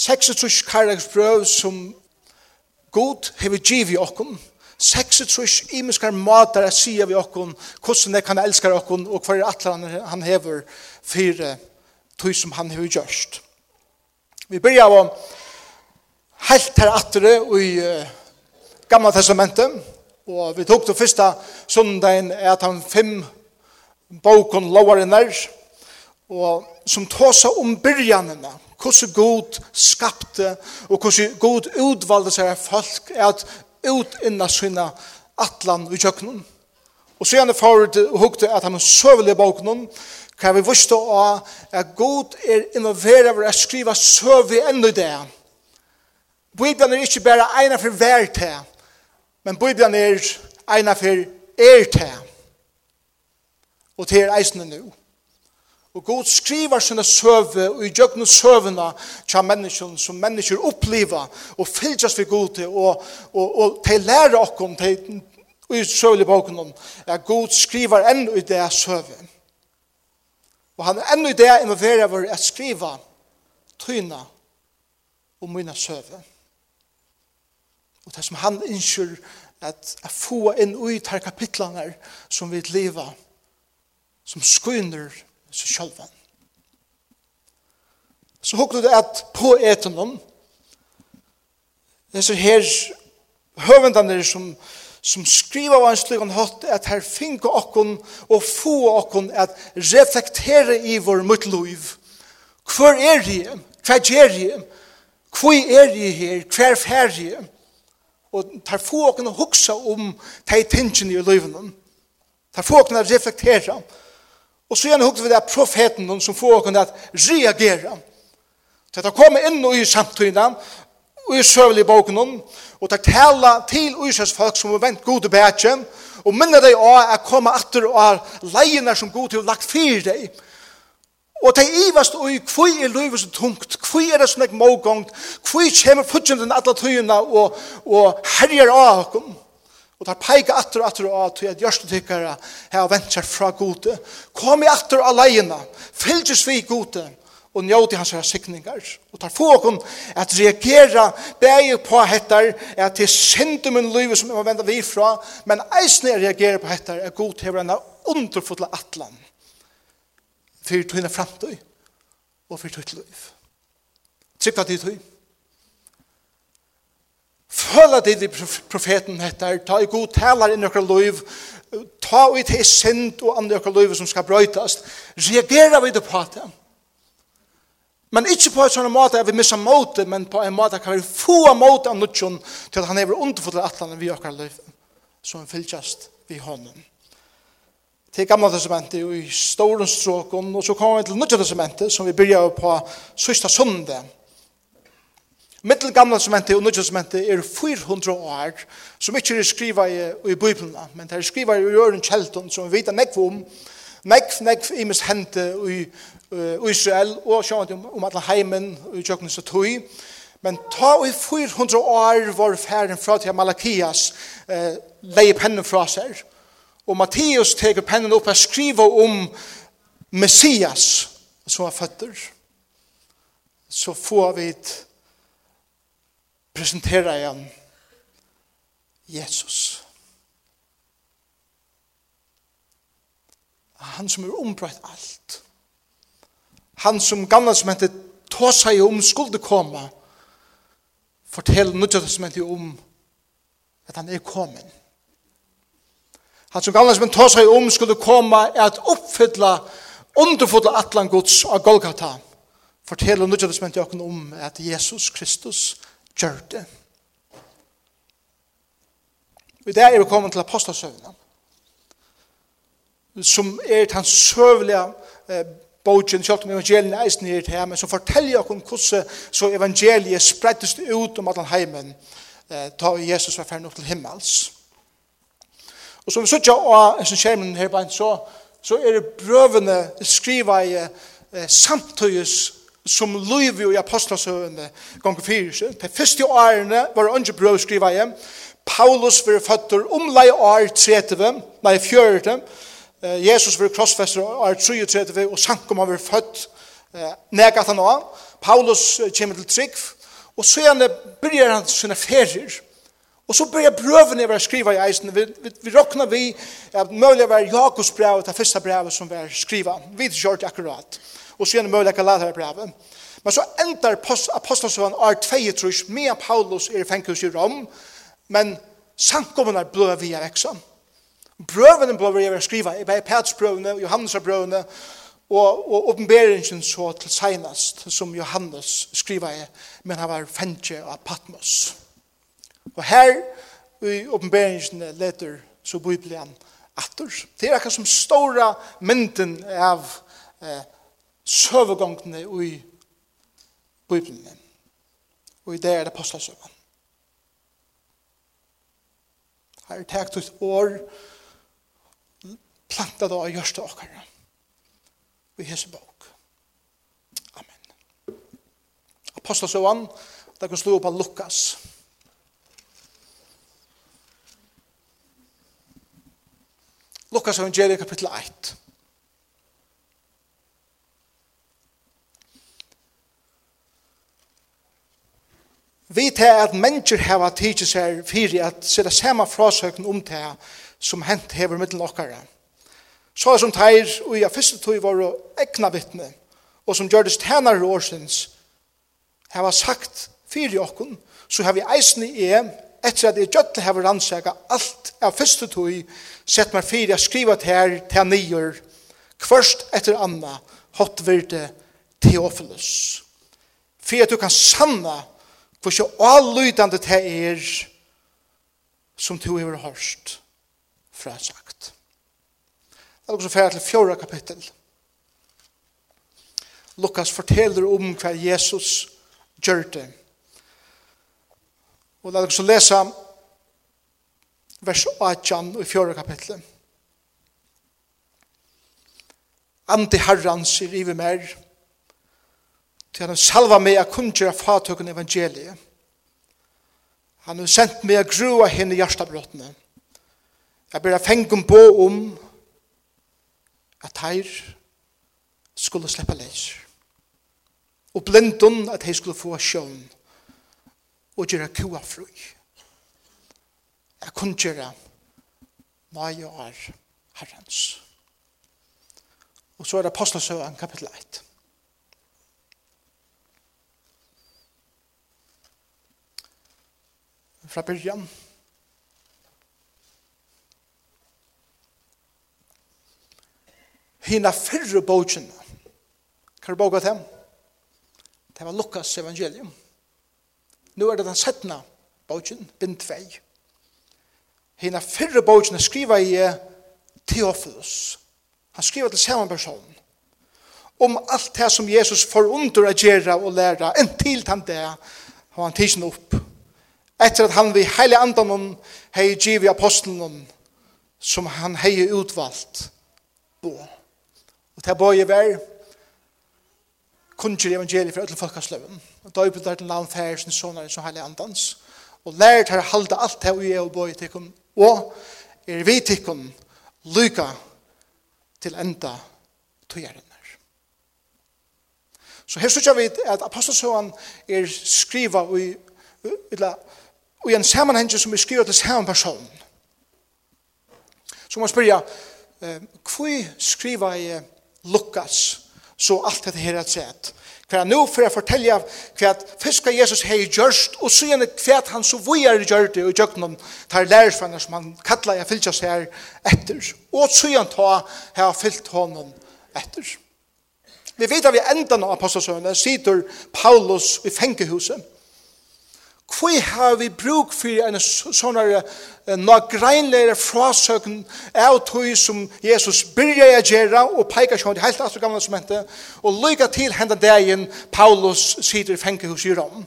36 karlagsbrøv som god hever giv i okkom. 36 imiskar matar er sia vi okkom, hvordan jeg kan elska okkom, og hver atler han hever fire tog som han hever gjørst. Vi byrja av helt her atre i uh, Gamla Testamentet, og vi tok det første sundagen at han fem bokon lovarinnar, og som tåsa om byrjanene, hvordan god skapte, og hvordan god utvalgte seg folk, er at utinna sinna atlan i kjøkkenen. Og så gjerne forut hukte at han søvelig boken kan vi viste å at god er involveret ved å skrive søve enda i det. Bibelen er ikke bare ena for hver til, men Bibelen er ena for er til. Og til er eisende nå. Og Gud skriver sine søve og i djøkne søvene til menneskene som mennesker opplever og fylgjast ved god til og, og, og til lære okken til i søvelig boken om at Gud skriver enn i det søve. Og han er enn i det involverer over å skriva tyna og mine søve. Og det som han innskyr at jeg få inn ut her kapitlene som vi lever som skyner så sjølvan. Så hukte det at på etenom, det er så her høvendene som, som skriver av en slik han hatt, at her finke okkon og få okkon at reflektere i vår mot liv. Hvor er jeg? Hva gjør jeg? Hvor er jeg her? Hva er ferdig? Og tar få okkon å hukse om de tingene i livet. Tar få okkon å reflektere om Og så gjerne hukte vi det profeten som får oss at reagere. Så det kommer inn i samtiden, og i søvelig boken og det tala til Israels folk som har vent gode bætje, og minne deg å er komme atter og er leiene som god til å lagt fyr deg. Og det ivast og kvui er livet så tungt, kvui er det sånn ek mågångt, kvui kommer putjen den atla tøyene og, og herjer av okken. Og tar peika atter og atter og at at gjørste tykkere tykkara her ventsar fra gode. Kom i atter og leina, fylgjes vi gode og njóti hans her sikningar. Og tar få okkom at reagera bæg på hettar at til syndum en liv som vi venda vi fra, men eisne reagera på hettar er god til enn underfotla atlan fyrir tøyna framtøy og fyrir tøyt liv. Tryggva til tøy. Føla til profeten heter, ta i god talar inn i okra liv, ta i til synd og andre okra liv som skal brøytast, reagera vi det på det. Men ikke på en sånn måte at vi missa måte, men på en måte kan vi få måte av nudjon til at han hever underfotler atlanen vi okra liv, som fylltjast vi hånden. Til gamla testamentet og i storen stråkon, og så kommer vi til nudjon testamentet, som vi byrjar på sista sundag, Mittel gamla testamentet og nødja testamentet er 400 år, som ikke er skriva i, i Bibelen, men det er skriva i øren kjelton, som vi vet nekv om, nekv, nekv imes hente i uh, Israel, og sjåan om, om alle heimen i tjøkkenes og tøy, men ta i 400 år var færen fra til Malakias eh, leie pennen fra seg, og Matteus teker pennen opp og skriver om Messias som er føtter, så får vi et presenterer jeg Jesus. Han som er ombrøtt alt. Han som gamla som hente ta seg om skulle komme. Fortell nødvendig som hente om at han er kommet. Han som gamla som hente ta seg om skulle komme er at oppfylla underfodla atlan gods av Golgata. Fortell nødvendig som hente om at Jesus Kristus gjør det. I dag er vi kommet til apostelsøvnene, som er den søvelige eh, bogen, selv om evangeliet er eisen her til hjemme, som forteller oss om hvordan så evangeliet spreddes ut om alle heimen, eh, da Jesus var ferdig opp til himmels. Og som vi sier av som skjermen her, så, så er det brøvene skriva i eh, samtøyes som løyvi i apostelsøvende gonger fyrir De første årene var det andre brød skriva hjem. Paulus var føtter om lei år 30, nei 40. Jesus var krossfester år 33, og sankum var født negat han av. Paulus kommer til Trygg, og så gjerne byrjar han sine ferier. Og så byrjar brøvene å skriva i eisen. Vi, vi, vi råkna vi at mulig var Jakobs brev, det første brevet som var skriva. Vi vet ikke akkurat og så gjennom mulig galater brevet. Men så endar apostelsøven er 2 trus med Paulus er i fengkhus i Rom, men sankommunar blå vi er veksa. Brøvene blå vi er skriva, i bare Petsbrøvene, Johannesbrøvene, og, og oppenberingen så til senast, som Johannes skriva i, men han var fengje av Patmos. Og her i oppenberingen leder så Bibelen atter. Det er akkurat som stora mynden av eh, søvegångene i Bibelen. Og i det er det apostelsøven. Her er tekt ut år planta det av gjørste åkere. Vi hese bok. Amen. Apostelsøven, det kan slå opp av Lukas. Lukas. Lukas evangeliet kapitel 1. Vi tar at mennesker hava tidsi seg fyrir at sida sama frasøkken om det som hent hever mittlen okkara. Så som teir og i fyrste tog var ekna vittne og som gjørdes tænare årsins hava sagt fyrir okkun så har vi eisen i e etter at jeg gjøttle hever rannsaka alt av fyrste tog sett meg fyrir a skriva til til nyer kvørst etter anna hottverde Theophilus. Fyrir at du kan sanna For så allydande det er som to har hørt fra sagt. Det er også ferdig til fjorda kapittel. Lukas forteller om hva Jesus gjør det. Og det er også lese vers 18 i fjorda kapittel. Ante herran sier iver mer, til han salva meg a kunngjera fatøkken evangeliet. Han har sendt meg a grua henne hjertabrottene. Jeg ber a fengum på om at heir skulle sleppa leis. Og blindun at heir skulle få sjån og gjøre kua fru. Jeg kunngjera mai og er herrens. Og så er det apostelsøen kapittel 1. fra byrjan. Hina fyrre bogen. Hva er boga dem? Det var Lukas evangelium. Nu er det den settna bogen, bind 2. Hina fyrre bogen skriva i Theophilus. Han skriva til saman person. Om alt det som Jesus forunder å gjøre og lære, en til han det, har han tidsen opp etter at han vi heile andan hei givi apostelen som han hei utvalgt bo. Og til boi vær kunnskjer evangeliet for ødel folkasløven og døybel der til land fær sin sonar som heile andans og lær til halda alt det vi er og boi tikkun og er vi tikkun lyka til enda tøyeren. Så her sykja vi at apostelsøvan er skriva i, i, i, i en sammanheng som er skrivet til samme person. Så må man spørre, eh, hvor skriver jeg Lukas så alt dette her er sett? Hva er nå for å fortelle hva først fiska Jesus hei gjørst, og så gjerne hva han så vujar gjørt det, og gjør noen tar lærersvenne som han kattler jeg fyllt seg her etter, og så gjerne ta her fyllt honom etter. Vi vet at vi enda av apostelsøvende sitter Paulus i fengehuset, Hvor har vi bruk for en sånn noe nagreinleire frasøkken av tog som Jesus byrja å gjøre og peker seg til helt alt gamle som hente og lykka til hendan dagen Paulus sitter i fengehus i Rom.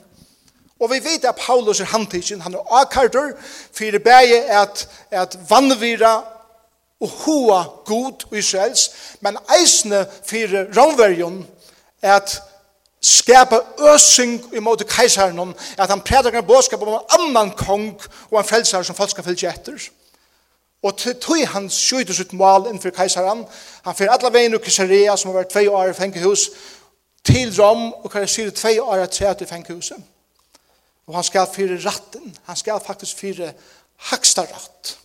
Og vi vet at Paulus er handtidsen, han er akkardur for det bæge at, at vannvira og hoa god og Israels, men eisne for romverjon at skapa øsing i måte keisaren om at han prædikar en bådskap om en annan kong og en frelsar som folk skal fylgje etter. Og til tog han skjøyde sitt mål innenfor keisaren. Han fyrir alla veien i Caesarea som har vært tvei år i fengehus til Rom og kan syre tvei år i tredje fengehuset. Og han skal fyre ratten. Han skal faktisk fyre hakstaratt.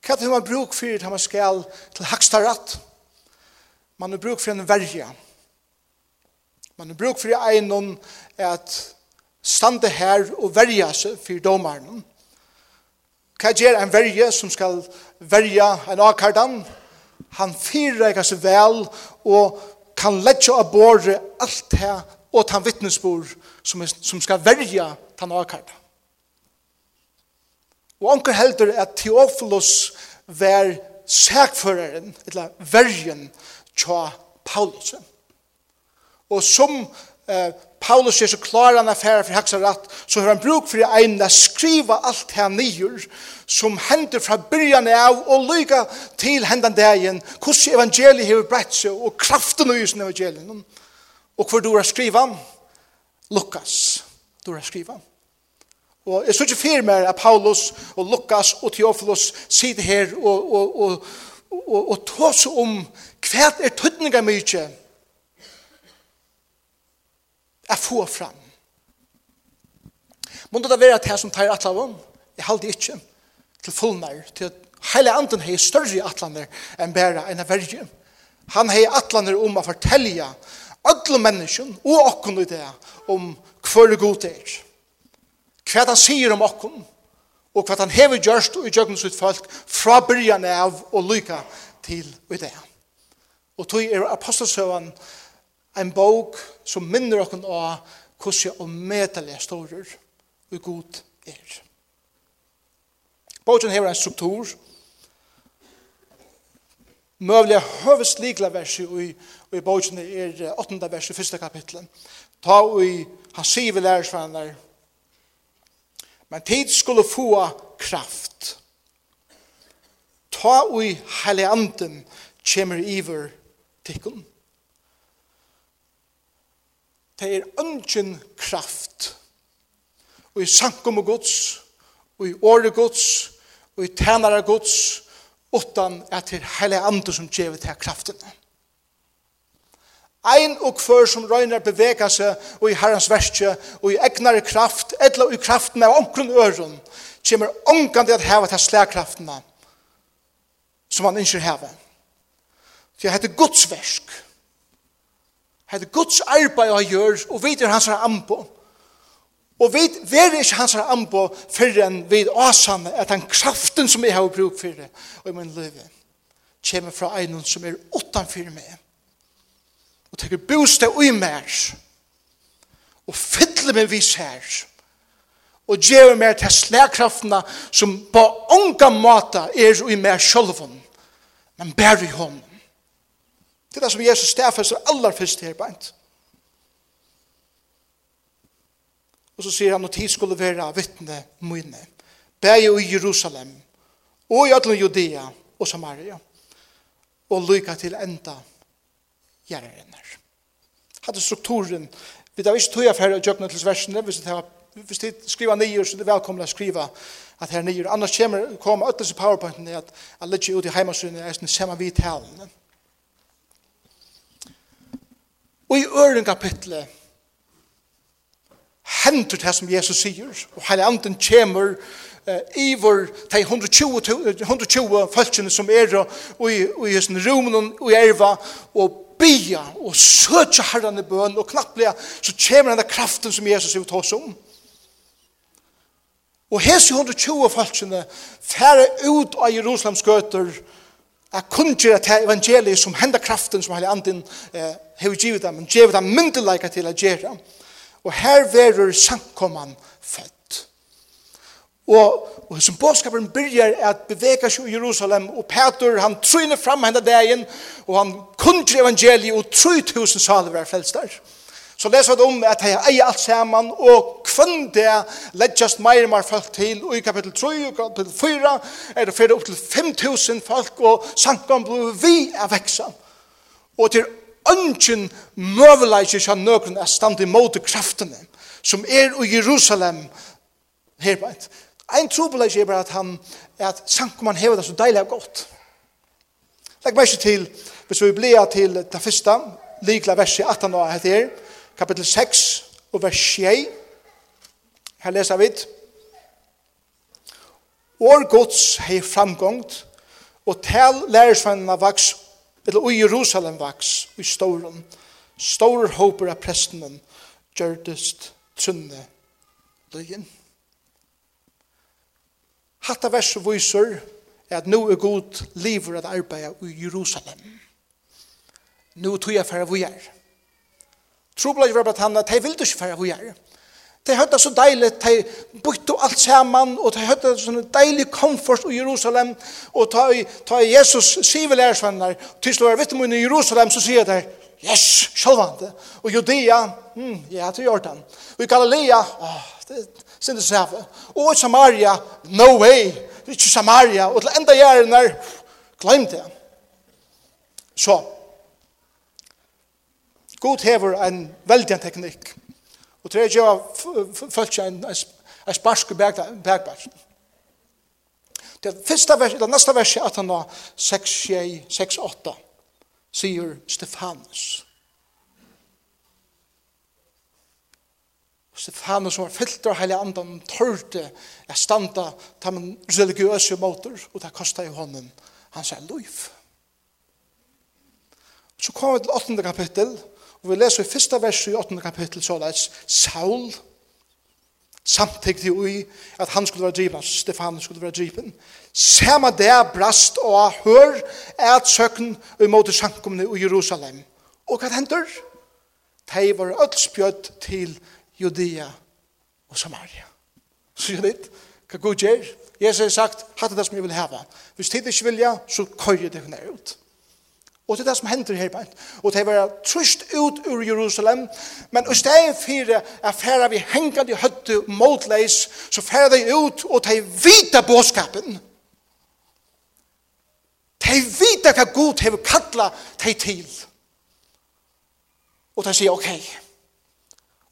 Hva er det man bruk fyrir til man skal til hakstaratt? Man har bruk fyrir en verja. Man har bruk for einon at stande her og verja seg for domaren. Hva gjør en verje som skal verja en akardan? Han fyrreikar seg vel og kan letja av båre alt her og ta vittnesbord som, er, som skal verja tan akardan. Og anker heldur at Theophilus var sækføreren, eller verjen, tja Paulusen. Og som eh, Paulus er så klar han affæra for haksa ratt, så har han bruk for en å skriva alt her nyer, som hender fra byrjan av, og lyga til hendan dagen, hvordan evangeliet hever brett seg, og kraften og jusen evangeliet. Og hvor du har skriva? Lukas. Du har skriva. Og jeg synes ikke fyrir mer at Paulus og Lukas og Theophilus sitter her og, og, og, og, og, og tås om hva er tøtninga mykje, er få fram. Månda det være at her som tar atlan om, jeg halde ikke til fullnær, til at hele anden hei større atlaner enn bæra enn verge. Han hei atlaner om å fortelja alle mennesken og okken i det om hver god er. Hva han sier om okken, og hva han hever gjørst og gjørgen sitt folk fra byrjan av og lyka til i det. Og tog er apostelsøvann en bok som minner okken av hvordan og medelige storer og god er. Bogen hever en struktur, møvlig høvesligla versi i, i bogen er 8. vers i 1. kapitlet. Ta i han sier vi lærersvenner, men tid skulle få kraft. Ta i heilig anden kommer iver tikkun det er ønsken kraft og i sankum og gods og i åre gods og i tænare gods utan at det er hele andre som gjev til kraften Ein og før som røyner bevega seg og i herrens verste og i egnare kraft eller i kraften av omkron øren kommer omkant at heva til slagkraftene som han ikke heva. Så jeg heter Guds versk hade Guds arbeid han gjør, og vi er hans ambo. Og vi er ikke hans ambo før enn vi åsamme at den kraften som jeg har bruk for det, og i min liv, kommer fra en som er utanfor meg. Og tenker bostad og i mer. Og fyller meg vis her. Og gjør meg til slagkraftene som på unga måte er i mer sjølven, men bærer i hånden. Det er det som Jesus stedfester aller først her beint. Og så sier han at tid skulle være vittne mine. Bæg i Jerusalem, og i alle Judea og Samaria, og lykka til enda gjerrenner. Hadde strukturen, vi tar ikke tog tøya færre og til versene, hvis det var hvis de skriver nye, så er velkommen velkomne å skrive at her nye. Annars kommer, kommer ødelsen powerpointen at jeg ligger ut i heimasynet, jeg er sammen vidt helene. Og i øren kapitlet henter det som Jesus sier, og hele anden kommer i vår de 120, 120 folkene som er og i, i hesten romen og i erva, og bia og søtja herran i bøn og knapplega, så kommer den kraften som Jesus vil ta oss om. Og hese 120 folkene færre ut av Jerusalems gøter og kunne gjøre til evangeliet som hender kraften som hele anden eh, har givet dem, men givet dem myndelæka til å gjøre. Og her verer sankommene født. Og, og som bådskapen begynner at bevega seg i Jerusalem, og Peter, han tryner fram henne dagen, og han kunngjera evangeliet, og 3000 saler var frelst der. Så leser vi om at jeg eier alt sammen, og kvann det ledgjast mer og mer folk til, og i kapittel 3 og kapittel 4 er det fyrir opp til 5.000 folk, og sankan blir vi er veksa. Og til ønsken møveleikje kja nøkron er stand imot kraftene, som er i Jerusalem herbeint. Ein trobeleikje er bare at han, at sankan man hever det så deilig og godt. Legg meg ikke til, hvis vi blir til det første, likla verset 18 og etter, kapittel 6 og vers 6. Her leser vi År gods hei framgångt, og tal lærersvennene vaks, eller i Jerusalem vaks, i Storen. Storer håper av prestenen, gjørdest tunne løyen. Hatta verset viser at nå er god liver at arbeide i Jerusalem. Nå tog jeg for å gjøre. Trobladje var blant henne, de ville ikke fære hvor jeg De hørte så deilig, de bytte alt saman, og de hørte sånn deilig komfort i Jerusalem, og ta, ta Jesus sier lærersvenner, æresvenner, til slår vittemunne i Jerusalem, så sier de, yes, sjølvande, og Judea, mm, ja, til Jordan, og i Galilea, åh, det synes det og i Samaria, no way, ikke Samaria, og til enda gjerne, glem det. Så, God hever en veldig teknikk. Og til å gjøre folk en, en sparsk bergberg. Det første vers, det neste vers er at han har 6-8, sier Stefanus. Stefanus som var fyllt av hele andan, tørte å standa til en religiøse måter, og det kostet i hånden hans liv. Så kommer vi til 8. kapittel, Og vi leser i første vers i 8. kapittel, så leis Saul, samtidig i at han skulle være driven, Stefan skulle være driven. Sama det brast og hør at søkken imot sankumne i Jerusalem. Og hva hender? De var ødelspjøtt til Judea og Samaria. Så gjør det, hva god gjør? Jesus har sagt, hatt det som jeg vil hava. Hvis tid ikke vilja, så køyer det hun ut. Og det er det som hender her på. Og det var trøst ut ur Jerusalem, men i stedet for at færa vi hengande i høtte motleis, så færa de ut og de vita bådskapen. De vita hva Gud har kalla de til. Og de sier, ok,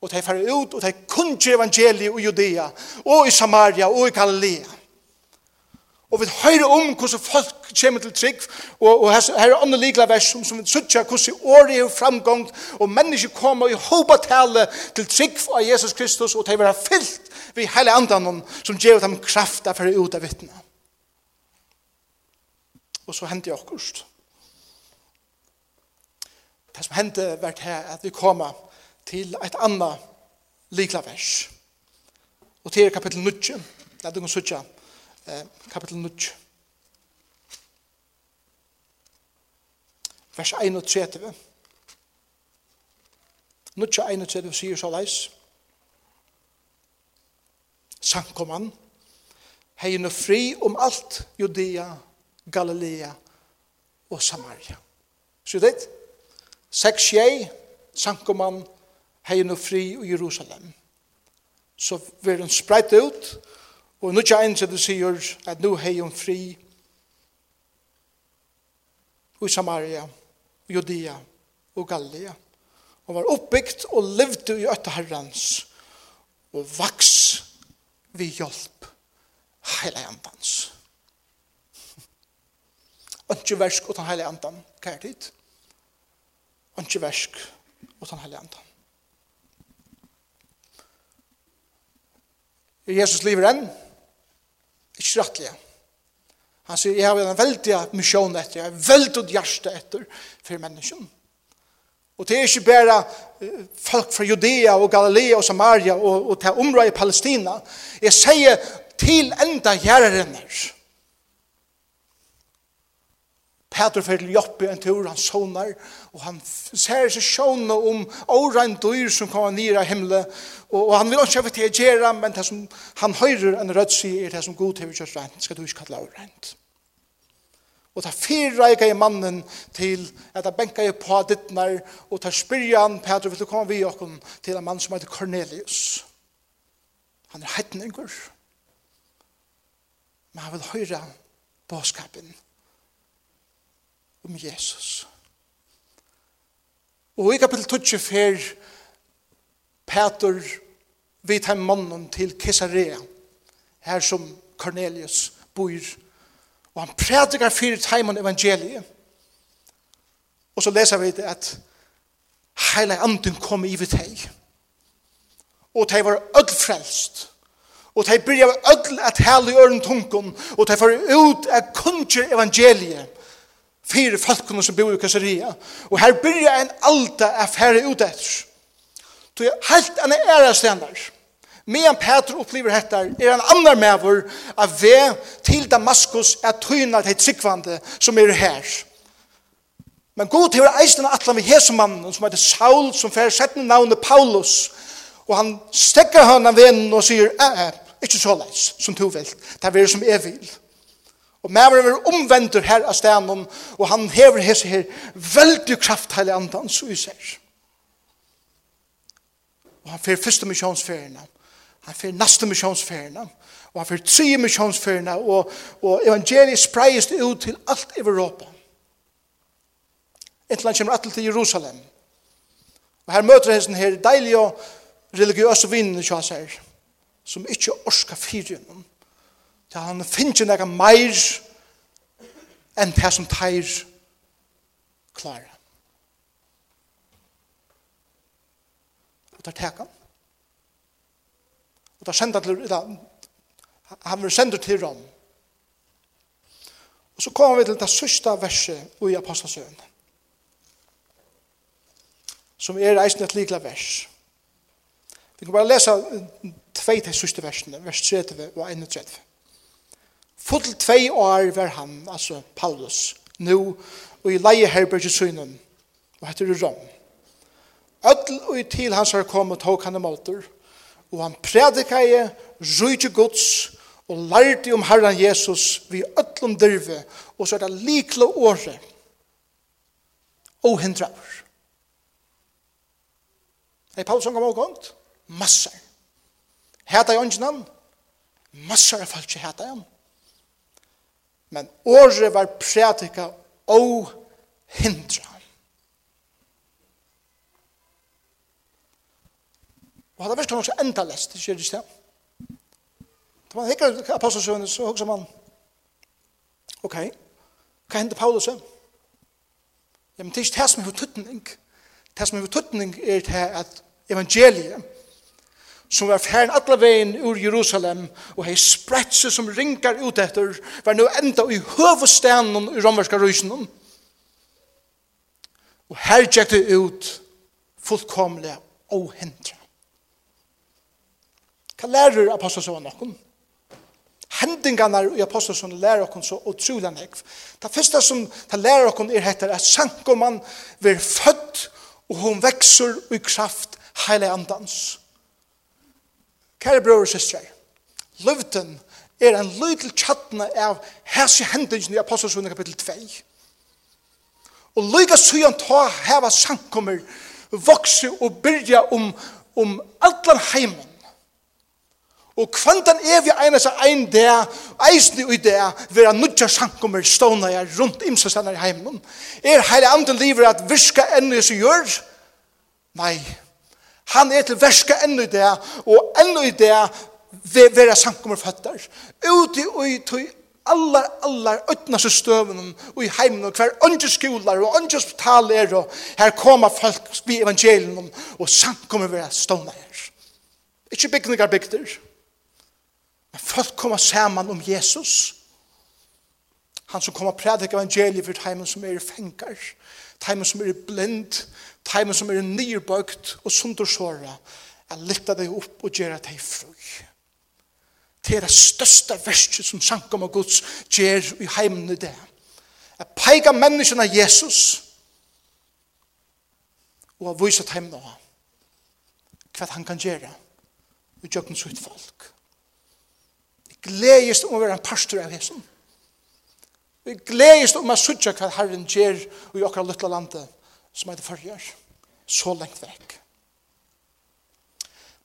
og de færa ut og de kunnkje evangeliet i Judea, og i Samaria, og i Galilea. Og vi høyre om hvordan folk kommer til trygg, og, og her er andre likla vers som, som vi sutja hvordan året er framgångt, og mennesker kommer i håpa tale til trygg av Jesus Kristus, og de vil ha fyllt vi hele andan som gjør dem kraft for å ut av vittne. Og så hendte jeg akkurat. Det som hendte vært her, at vi kommer til et annet likla vers. Og til kapittel 9, det er det som sutja, eh, kapitel 9. Vers 31. Nutja 31 sier så leis. Sankoman. Hei nu fri om alt Judea, Galilea og Samaria. Så det? Seks jeg, Sankoman, hei nu fri i Jerusalem. Så vil den spreit ut, Og nu tjejen til det sier at nu hei hun fri i Samaria, Judea og Gallia. Hun var oppbyggt og levde i øtta herrens og vaks vi hjelp heila andans. Ønske versk utan heila andan, hva er dit? Ønske versk utan heila andan. Jesus lever enn, Ikke rettelig. Han sier, jeg har en veldig misjon etter, jeg har veldig hjerte etter for mennesken. Og det er ikke bare folk fra Judea og Galilea og Samaria og, og til området i Palestina. Jeg sier til enda gjerrenner. Peter fer til Joppe en tur, han sonar, og han ser seg sjåne om åren dyr som kommer ned av himmelen, og, og han vil ikke til å gjøre, men det som han høyrer en rødt sier, er det som god til å gjøre rent, skal du ikke kalle det rent. Og ta fyra i mannen til at han benka i på dittnar, og ta spyrja han, Peter, vil du komme vi okken til en mann som heter Cornelius. Han er heitninger, men han vil høyra båskapen, om Jesus. Og i kapitel 12 fer Peter vid hem mannen til Caesarea, her som Cornelius bor, og han prædikar fyrir teimen evangeliet. Og så leser vi det at heile anden kom i vid teg. Og teg var öll frelst. Og teg byrja öll at helle i øren tungen. Og teg var ut av kunnskjer evangeliet fire folkene som bor i Kasseria. Og her byrja en alta affære ut etter. Så jeg helt enn er ære stendar. Medan Peter opplever dette, er en annan medvur av ved til Damaskus er tøyna til tryggvande som er her. Men god til å eisen atlan vi hesumannen som heter Saul, som fer settende navnet Paulus, og han stekker han av vennen og sier, «Æ, æ, ikke så leis, som du vil, det er vi som er vil.» Og mæveren er omvendur her av stenen, og han hever hese her veldig kraft heilig andan, så vi ser. Og han fyrir første misjonsferien, han fyrir neste misjonsferien, og han fyrir tre misjonsferien, og, og evangeliet spreies ut til alt Europa. Et han kommer atle til Jerusalem. Og her møter hesten her deilige og religiøse vinnene, som ikke orska fyrir gjennom til han finner noe mer enn det som teir klare. Og det er teka. Og det er sendt til, han vil sende til Rom. Og så kommer vi til det sørste verset i Apostelsøen. Som er reisende et likla vers. Vi kan bare lese tveit til sørste versene, vers 30 og 31. Fullt tvei år var han, altså Paulus, nu og i leie herberg i synen, og heter det Rom. Ödl og i til hans har kommet tog han emalter, og han predikaje, rujtje gods, og lærte om Herren Jesus vi ödlom dyrve, og så er det likle året, og hindra år. Er Paulus som kom avgångt? Massar. Heta i åndsnan? Massar er folk ikke heta i. Men året var prædika og hindra. Og hadde vært kanskje enda lest, det skjer det ikke. Da man hikker apostelsøvende, så hokser man, ok, hva hender Paulus? Ja, men det er ikke det som er ututning. Det som er ututning er det at evangeliet, som var færen alla veien ur Jerusalem, og hei spredse som ringar ut etter, var nu enda i høvestenen i romerska rysen. Og her gikk det ut fullkomlig og hendra. Hva lærer apostelsøven noen? Hendingarna i apostelsøven lærer noen så utrolig nekv. Det første som det lærer noen er heter at sankoman vil født og hon vekser i kraft heile andans. Kære bror og søstre, løvden er en lydel tjattene av hese hendingen i Apostelsvunnen kapittel 2. Og lyga søyan ta heva sankommer vokse og byrja om, om allan heimen. Og kvantan er vi einas av ein der, eisni ui der, vera nudja sankommer ståna jeg rundt imsastanar i heimen. Er heile andre livet at virka enn i gjør? Nei, Han er til verska ennå i det, og ennå i det vera samkommer føtter. Ute i allar, allar ötnas i støvnen og i heimen og hver andre skolar og andre hospital er og her koma folk vi evangelien og samkommer vera stående her. Ikke bygningar bygder. Men folk kommer saman om Jesus. Han som kommer prædik evangeliet for heimen som er i fengar, heimen som er i blind, teimen som er nyrbøgt og sundersåra, at lyfta deg opp og gjøre deg fri. Det er det største verset som sankom av Guds gjør i heimen i det. At peika menneskene av Jesus og har vysa heimen av hva han kan gjøre i jøkken sitt folk. Jeg gledest om å være en pastor av Jesus. Jeg gledest om å sutja hva Herren gjør i okra lytla landet som heter Førjar, så lengt vekk.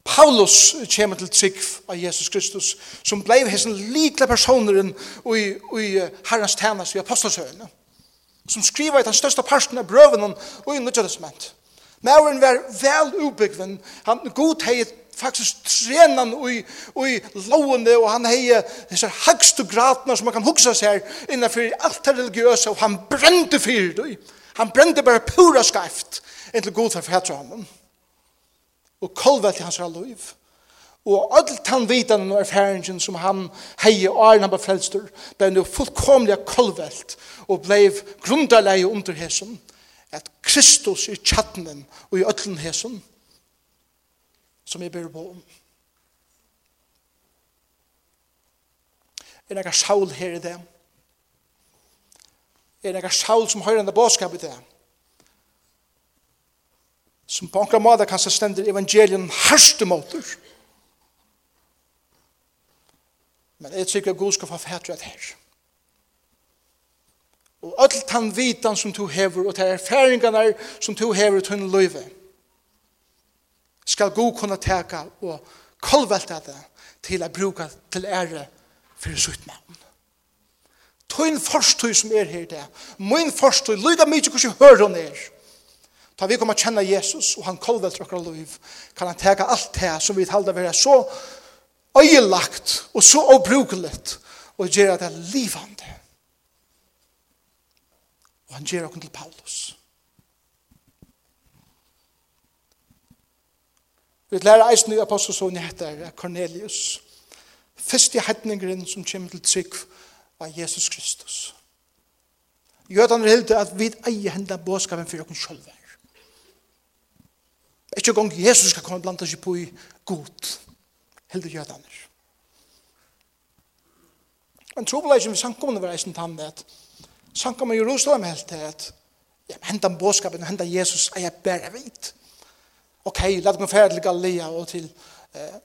Paulus kommer til trygg av Jesus Kristus, som ble hessen likle personer i, i herrens tjenes i apostelsøyene, som skriver i den største parten av brøvene og i nødgjødesment. Mauren var vel ubyggven, han god heit faktisk trenan ui, ui og lovende, og han hei disse hagste gratene som man kan hugsa seg innenfor alt det religiøse, og han brente fyrir det. Han brente bare pura skarft inntil god for fætra honom. Og kolvet til hans her liv. Og all han vitan og erfaringen som han hei og æren han var frelstur, nu fullkomlig kolvelt og ble grundalegi under hesson at Kristus i tjattnen og i ötlen hesson som jeg ber på om. Er det saul her i det? er nekka saul som høyre enda bådskap i det. Som på enkla måte kanskje stender evangelien harste måter. Men jeg tykker at Gud skal få fætre det her. Og alt han vitan som du hever, og de erfaringene som du hever til en løyve, skal Gud kunne teka og kolvelte det til å bruke til ære for sitt navn. Tøyn forstøy som er her det. Min forstøy, lyda mykje hvordan hører hun er. Da vi kommer å kjenne Jesus, og han kolvet til okra liv, kan han teka alt det som vi talde være så øyelagt og så oppbrukelig, og gjøre det livande. Og han gjør okken til Paulus. Vi lærer eisen i apostelsån heter Cornelius. Cornelius. i hetningren som kommer til trygg, av Jesus Kristus. Gjøtan er hilde at vi eier henda båskapen for jokken selv. Ikke gang Jesus skal komme blant oss på i god. Helt gjøtan er. Men trobeleisen vi sankomne var eisen tann det. Sankomne Jerusalem helt til at ja, henda båskapen og henda Jesus eier bare vidt. Ok, la dem fære til Galilea og til eh,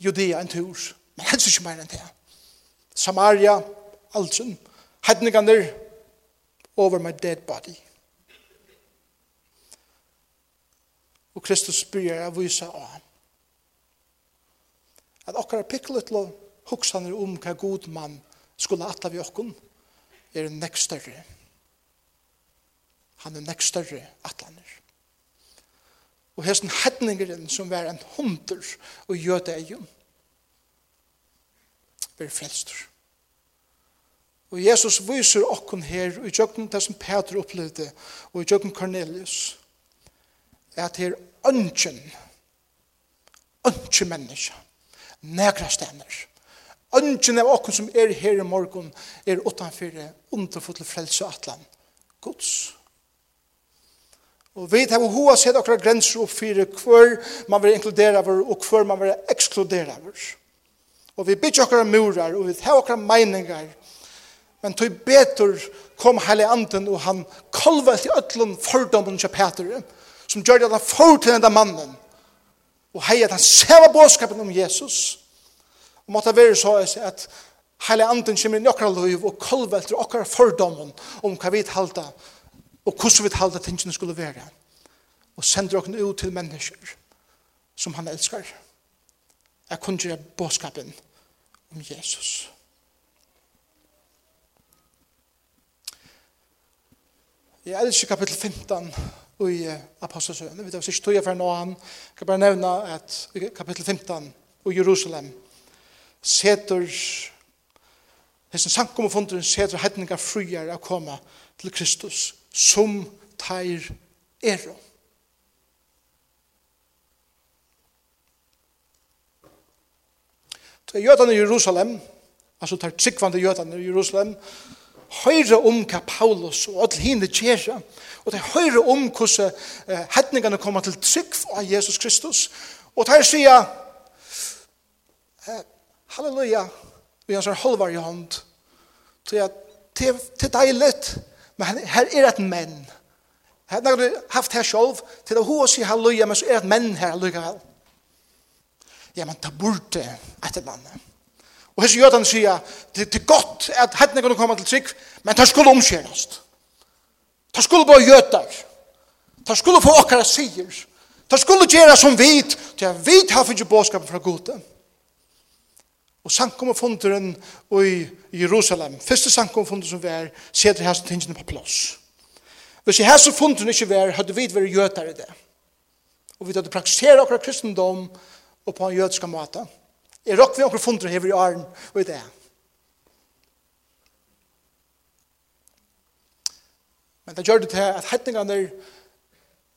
Judea en tur. Men helst ikke mer enn det. Samaria, altsen, hedningene over my dead body. Og Kristus byrjar av vise av ham. At okkar pikklet lov hoksaner om hva god mann skulle atla vi okkon er nekst større. Han er nekst større atlaner. Og hesten hedningeren som var en hundur og gjøde egen, blir frelstur. Og Jesus viser okken her, og i tjøkken det som Peter opplevde, og i tjøkken Cornelius, at her ønsken, ønsken menneske, nekra stener, Ønsken av okken som er her i morgen, er utanfyrir, underfull frelse atlan, Guds. Og vi tar hoa sett okkar grenser opp fyrir hver man vil inkludera vår, og hver man vil ekskludera vår. Og vi bygger okkar murar, og vi tar okkar meiningar, og Men tog betur kom hele anden, og han kolvet i ötlun fordommen til Peter, som gjør at han får til denne mannen, og hei at han seva bådskapen om Jesus, og måtte være så at hele anden kommer inn i okra liv, og kolvet til okra fordommen om hva vi halda, og hvordan vi talte tingene skulle være, og sender okra ut til mennesker som han elskar. Jeg kunne gjøre båtskapen om Jesus. Jesus. Jeg elsker kapittel 15 i Apostelsøen. Vi tar ikke tog jeg for nå han. Jeg kan bare nevne at kapittel 15 i Jerusalem seter Hessen sankum og funderen seter hedningar fruer av koma til Kristus som teir ero. Det jødene i Jerusalem, altså tar er tryggvande jødene i Jerusalem, høyre om hva Paulus og alle henne kjære, og de høyre om hvordan eh, hedningene kommer til trygg av Jesus Kristus, og de sier, eh, halleluja, vi har sånn halvar i hånd, til at til deilig, men her er et menn. Her har du haft her selv til å hoa si halleluja, men så er et menn her, allikevel Ja, men det burde et eller annet. Og hese jötan sier, det er godt at hettene kunne komme til trygg, men det skulle omskjeres. Det skulle bare jötar. Det skulle få okkara sier. Det skulle gjøre som vit, til at vit har finnet bådskapen fra gode. Og sankom og funderen i Jerusalem, første sankom og sankommerfunder som var, seder hesten tingene på plass. Hvis jeg hesten funderen ikke var, hadde vi vært jötar i det. Og vi hadde praktisert akkurat kristendom og på en jötska måte. Jeg råk vi anker fundre hever i åren og i det. Men det gjør det til at hetningene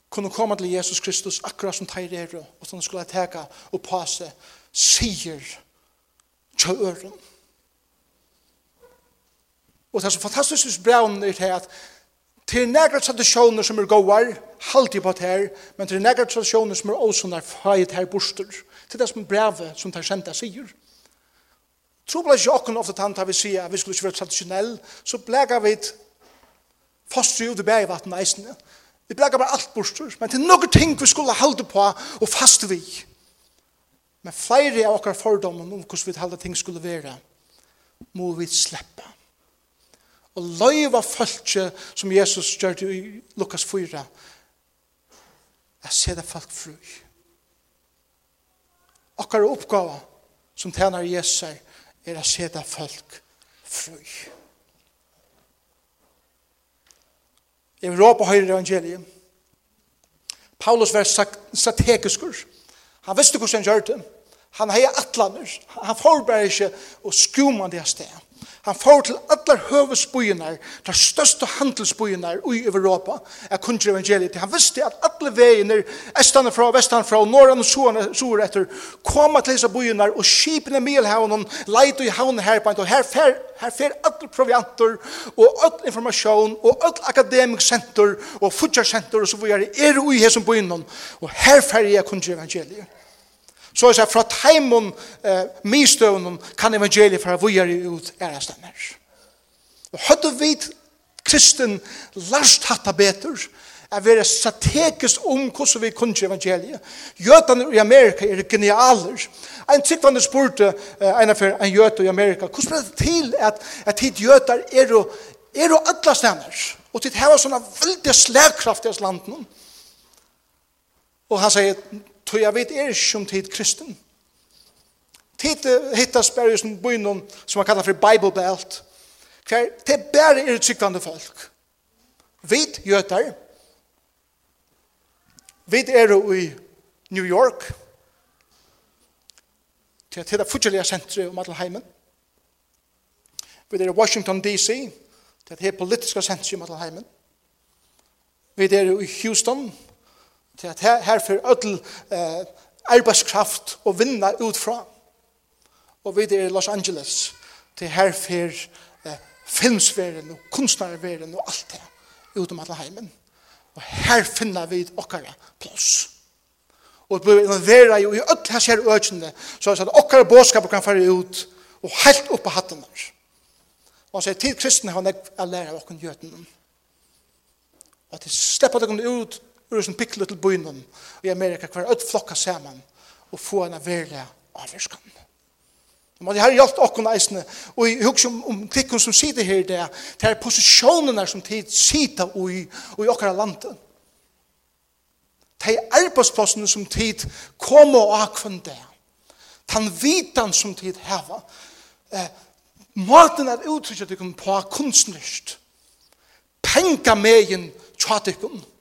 kunne komme til Jesus Kristus akkurat som teir er og som skulle teka og passe sier kjøren. Og det er så fantastisk braun er til at til negra tradisjoner som er gåar, halvtid på det men til negra tradisjoner som er også når feit her borster til det som brevet som tar senda sier. Tro ble ikke åkken ofte tant vi sier at vi skulle ikke være tradisjonell, så blega vi et foster ut i bergvatten eisene. Vi blega bare alt borster, men til noen ting vi skulle halde på og faste vi. Men flere av okkar fordommer om hvordan vi halde ting skulle være, må vi slippe. Og løyva følge som Jesus gjør i Lukas 4, er se det folk fru akkar oppgave som tjener Jesus er å sette folk fri. Jeg vil råpe høyre evangeliet. Paulus var strategiskur. Han visste hvordan han gjør det. Han heier atlaner. Han forbereder ikke og skummer det stedet. Han får til alle høvesbøyene, de største handelsbøyene i Europa, er kun til evangeliet. Han visste at alle veiene, estene fra, vestene fra, norrene og sårene, etter, kom til disse bøyene, og skipene milhavnen, leit i havnen her på en, og her fer, her fer alle provianter, og all informasjon, og all akademisk senter, og futjarsenter, og så videre, er i hesen bøyene, og her fer jeg kun til evangeliet. Så er det fra teimen eh, mistøvnen kan evangeliet fra vujere ut æra stemmer. Og hadde vi kristen last hatt betur, er vera strategisk om hvordan vi kunne evangeliet. Jøtene i Amerika er genialer. En sittende spurte eh, en av en jøte i Amerika, hvordan ble det til at, at hit jøter er jo er jo alle stender? Og til det her var sånne veldig slagkraft i landet. Og han sier, Tog jeg vet er som tid kristen. Tid hittas bare som bøynum som man kallar for Bible Belt. Hver, det bare er tryggvande folk. Vit gjøtar. Vit er i New York. Til det fudgelige sentret om alle heimen. Vi er i Washington D.C. Til det politiske sentret om alle heimen. Vi er i Houston til at her, her fyrir öll eh, arbeidskraft og vinna ut fra. Og vi er i Los Angeles til her fyrir eh, filmsveren og kunstnarveren og alt det utom alla heimen. Og her finner vi okkara plass. Og vi involvera jo i öll hans her økjene, så at okkara bådskap kan fara ut og helt opp på hatten der. Og han sier, til kristne har han lært av okkara gjøtene. Og at de slipper dere ut ur sin pikkle til bøynen i Amerika hver öll flokka saman og få en verlig avvirskan. Men det har gjort okken eisene, og i hugsa om, om tikkun som sitter her det, det er posisjonene som tid sitter i, og i okkara landet. Det er arbeidsplassene som tid kommer og akvann det. Tan vitan som tid heva. Eh, maten er uttrykket dikken på kunstnerst. Penga megin tjatikken. Penga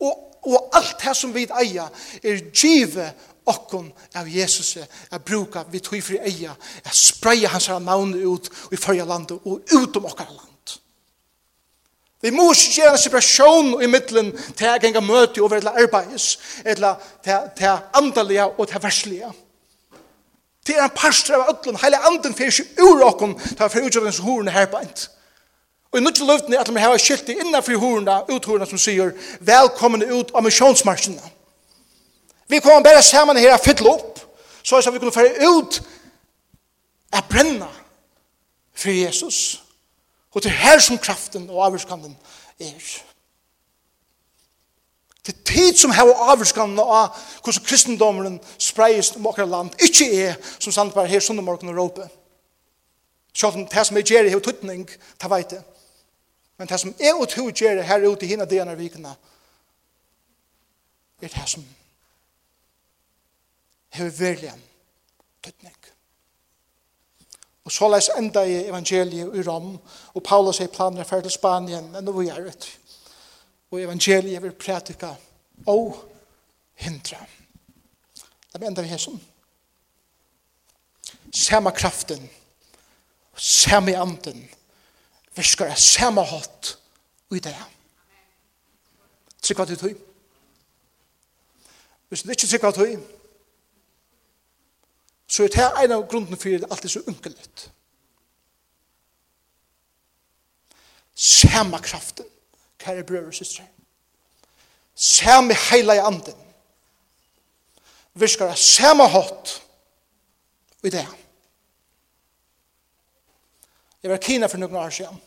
Og, og alt det som vi eier er givet okkon av Jesus er bruka vi tog fri eia er spreie hans her navn ut i fyrja landet og ut om okkar land. Vi må ikke gjøre en separasjon i middelen til jeg enga møte over etla arbeids etla til andalige og til verslige til en parstre av öllun heile anden fyrir ikke ur okkom til fyrir utgjørdens horene herbeint Og i nødt til løftene at man har skiltet innenfor horene, uthorene som sier «Velkommen ut av misjonsmarsjene». Vi kommer bare sammen her og fylle opp, så at vi kunne føre ut og brenne for Jesus. Og til her som kraften og avgjørskanden er. Det er tid som har avgjørskanden av hvordan kristendommeren spreies om akkurat land, ikke er som sant bare her søndag morgen og råpe. Sjalt det som er gjerrig og tuttning, ta vet jeg. Men det som er og to gjør her ute i henne denne vikene, er det som hever virkelig tøtning. Og så les enda i evangeliet i Rom, og Paulus er planer for til Spanien, men nå er det. Og evangeliet vil prætika og hindra. Det enda vi her sånn. Samme kraften, samme anden, verskar er samme hatt ui det. Trykva til tøy. Hvis du ikke trykva tøy, så er det en av grunden for det alltid så unkelig. Samme kraften, kære brød og søstre. Samme heila i anden. Verskar er samme hatt ui det. Jeg var kina for noen år siden.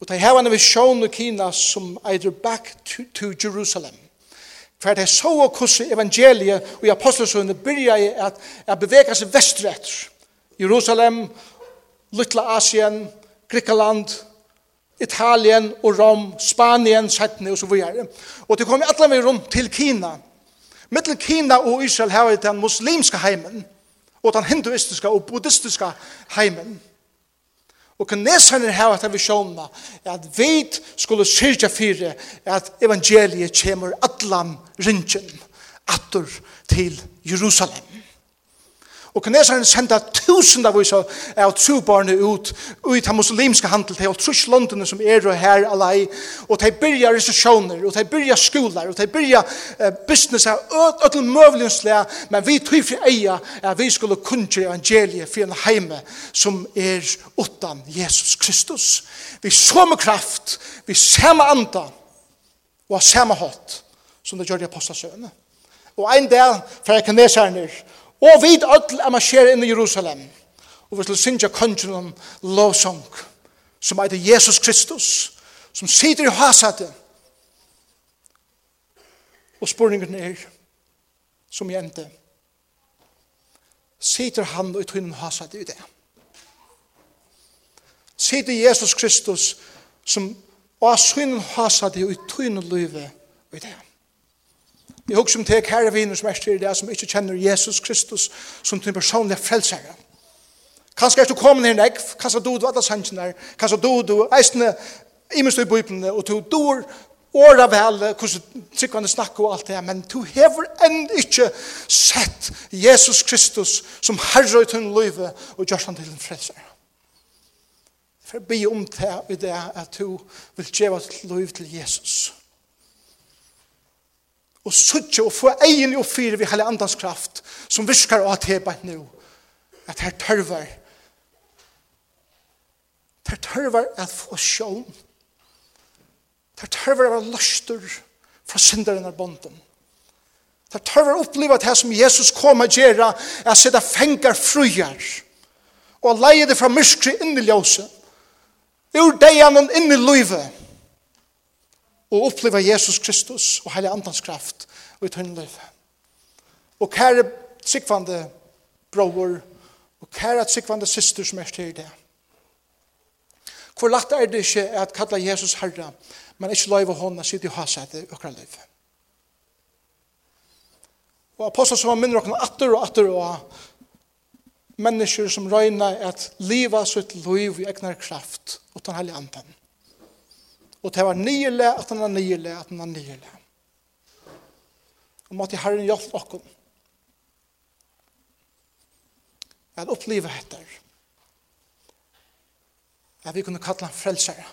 Og det her var en visjon i Kina som eider back to, to Jerusalem. For de så og hvordan evangeliet og apostelsønene begynner i at, at bevega seg vestrett. Jerusalem, Lytla Asien, Grikaland, Italien og Rom, Spanien, Sættene og så videre. Og det kom alle vei rundt til Kina. Mittel Kina og Israel har den muslimske heimen og den hinduistiske og buddhistiske heimen. Og kineserne har at vi sjåna at vi skulle syrja fire at evangeliet kommer atlam rinjen atur til Jerusalem. Og kineserne senda tusen av oss av trobarne ut ut av muslimske handel til trus londene som er og her alai og de byrja resesjoner og de byrja skolar og de byrja eh, business av öll mövlingslega men vi tog fri eia at vi skulle kunnje evangeliet for en heime som er utan Jesus Kristus. Vi som kraft, vi samme anda og samme hatt som det gjør de apostelsøene. Og ein del fra kineserne er Og vi ødel er marsjere inn i Jerusalem. Og vi skal synge kongen om lovsong, som heter Jesus Kristus, som sitter i hasatet. Og spurningen er, som jente. sitter han og i tunnen hasatet i det. Sitter Jesus Kristus, som og synen hasatet i tunnen livet i det. Jeg husker om til kære viner som er til det som ikke kjenner Jesus Kristus som din personlige frelsere. Kanskje er du kommet her nekv, kanskje du du alle sannsyn der, kanskje du du eisende imens i Bibelen, og du dår åra vel, hvordan tryggvande snakker og alt det, men du hever enn ikke sett Jesus Kristus som herre i tunn løyve og gjør han til en frelsere. For jeg be om det i det at du vil gjøre et løyve til Jesus. Jesus og suttje og få egen og fyre vi hele andans kraft som viskar av til bare nå at her tørver her tørver at få sjån her tørver at løster fra synderen av bonden her tørvar oppleva det som Jesus kom og er å sette fengar frujar og leie det fra myskri inn i ljøse ur deianen inn i løyve og oppleva Jesus Kristus og heile andans kraft og i tøgnløyve. Og kære tryggvande bror og kære tryggvande syster som er til det. Hvor lagt er det ikke at kalla Jesus herre, men ikke løyve hånda sitt i hasete okra løyve. Og apostel som minner okken atter og atter og mennesker som røyna at liva sitt liv i egnar kraft og den heilig andan. Og det var nyele, at han var nyele, at han var nyele. Og måtte Herren hjelpe dere. At oppleve dette. At vi kunne kalla han frelsere.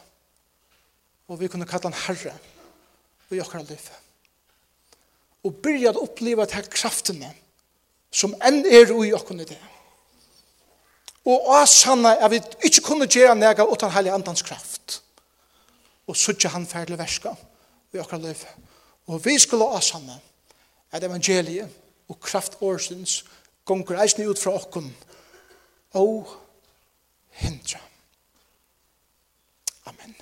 Og vi kunne kalla han herre. Og i okkar liv. Og begynne å oppleve at kraftene som enn er ui okkar i det. Og å avsanna at vi ikke kunne gjøre nega utan heilig andans kraft og suttje han ferdig verska i okkar liv. Og vi skulle ha samme at evangeliet og kraft årsins gonger eisne ut fra okkon og hindra. Amen.